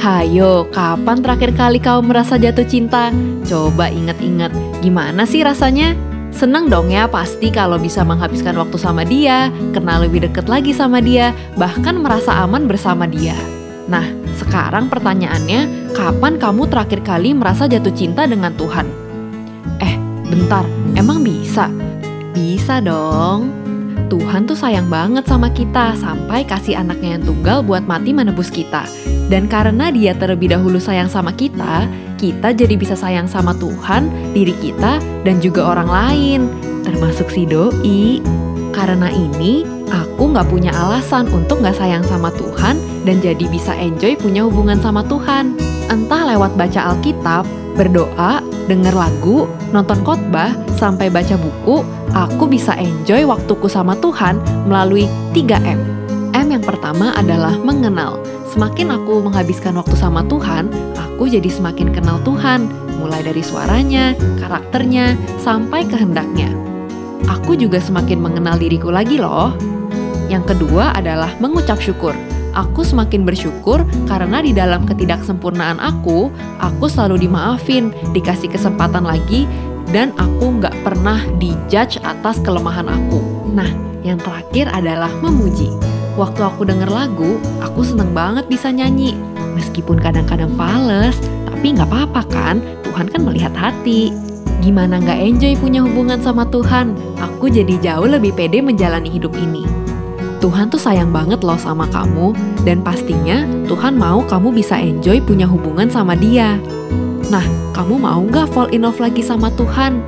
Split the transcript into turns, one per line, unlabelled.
Hayo, kapan terakhir kali kau merasa jatuh cinta? Coba ingat-ingat, gimana sih rasanya? Seneng dong ya pasti kalau bisa menghabiskan waktu sama dia, kenal lebih deket lagi sama dia, bahkan merasa aman bersama dia. Nah, sekarang pertanyaannya, kapan kamu terakhir kali merasa jatuh cinta dengan Tuhan? Eh, bentar, emang bisa? Bisa dong. Tuhan tuh sayang banget sama kita sampai kasih anaknya yang tunggal buat mati menebus kita. Dan karena dia terlebih dahulu sayang sama kita, kita jadi bisa sayang sama Tuhan, diri kita, dan juga orang lain, termasuk si doi. Karena ini, aku nggak punya alasan untuk nggak sayang sama Tuhan dan jadi bisa enjoy punya hubungan sama Tuhan. Entah lewat baca Alkitab, berdoa, denger lagu, nonton khotbah, sampai baca buku, aku bisa enjoy waktuku sama Tuhan melalui 3M. M yang pertama adalah mengenal. Semakin aku menghabiskan waktu sama Tuhan, aku jadi semakin kenal Tuhan, mulai dari suaranya, karakternya, sampai kehendaknya. Aku juga semakin mengenal diriku lagi loh. Yang kedua adalah mengucap syukur aku semakin bersyukur karena di dalam ketidaksempurnaan aku, aku selalu dimaafin, dikasih kesempatan lagi, dan aku nggak pernah dijudge atas kelemahan aku. Nah, yang terakhir adalah memuji. Waktu aku denger lagu, aku seneng banget bisa nyanyi. Meskipun kadang-kadang fales, tapi nggak apa-apa kan, Tuhan kan melihat hati. Gimana nggak enjoy punya hubungan sama Tuhan? Aku jadi jauh lebih pede menjalani hidup ini. Tuhan tuh sayang banget loh sama kamu, dan pastinya Tuhan mau kamu bisa enjoy punya hubungan sama Dia. Nah, kamu mau nggak fall in love lagi sama Tuhan?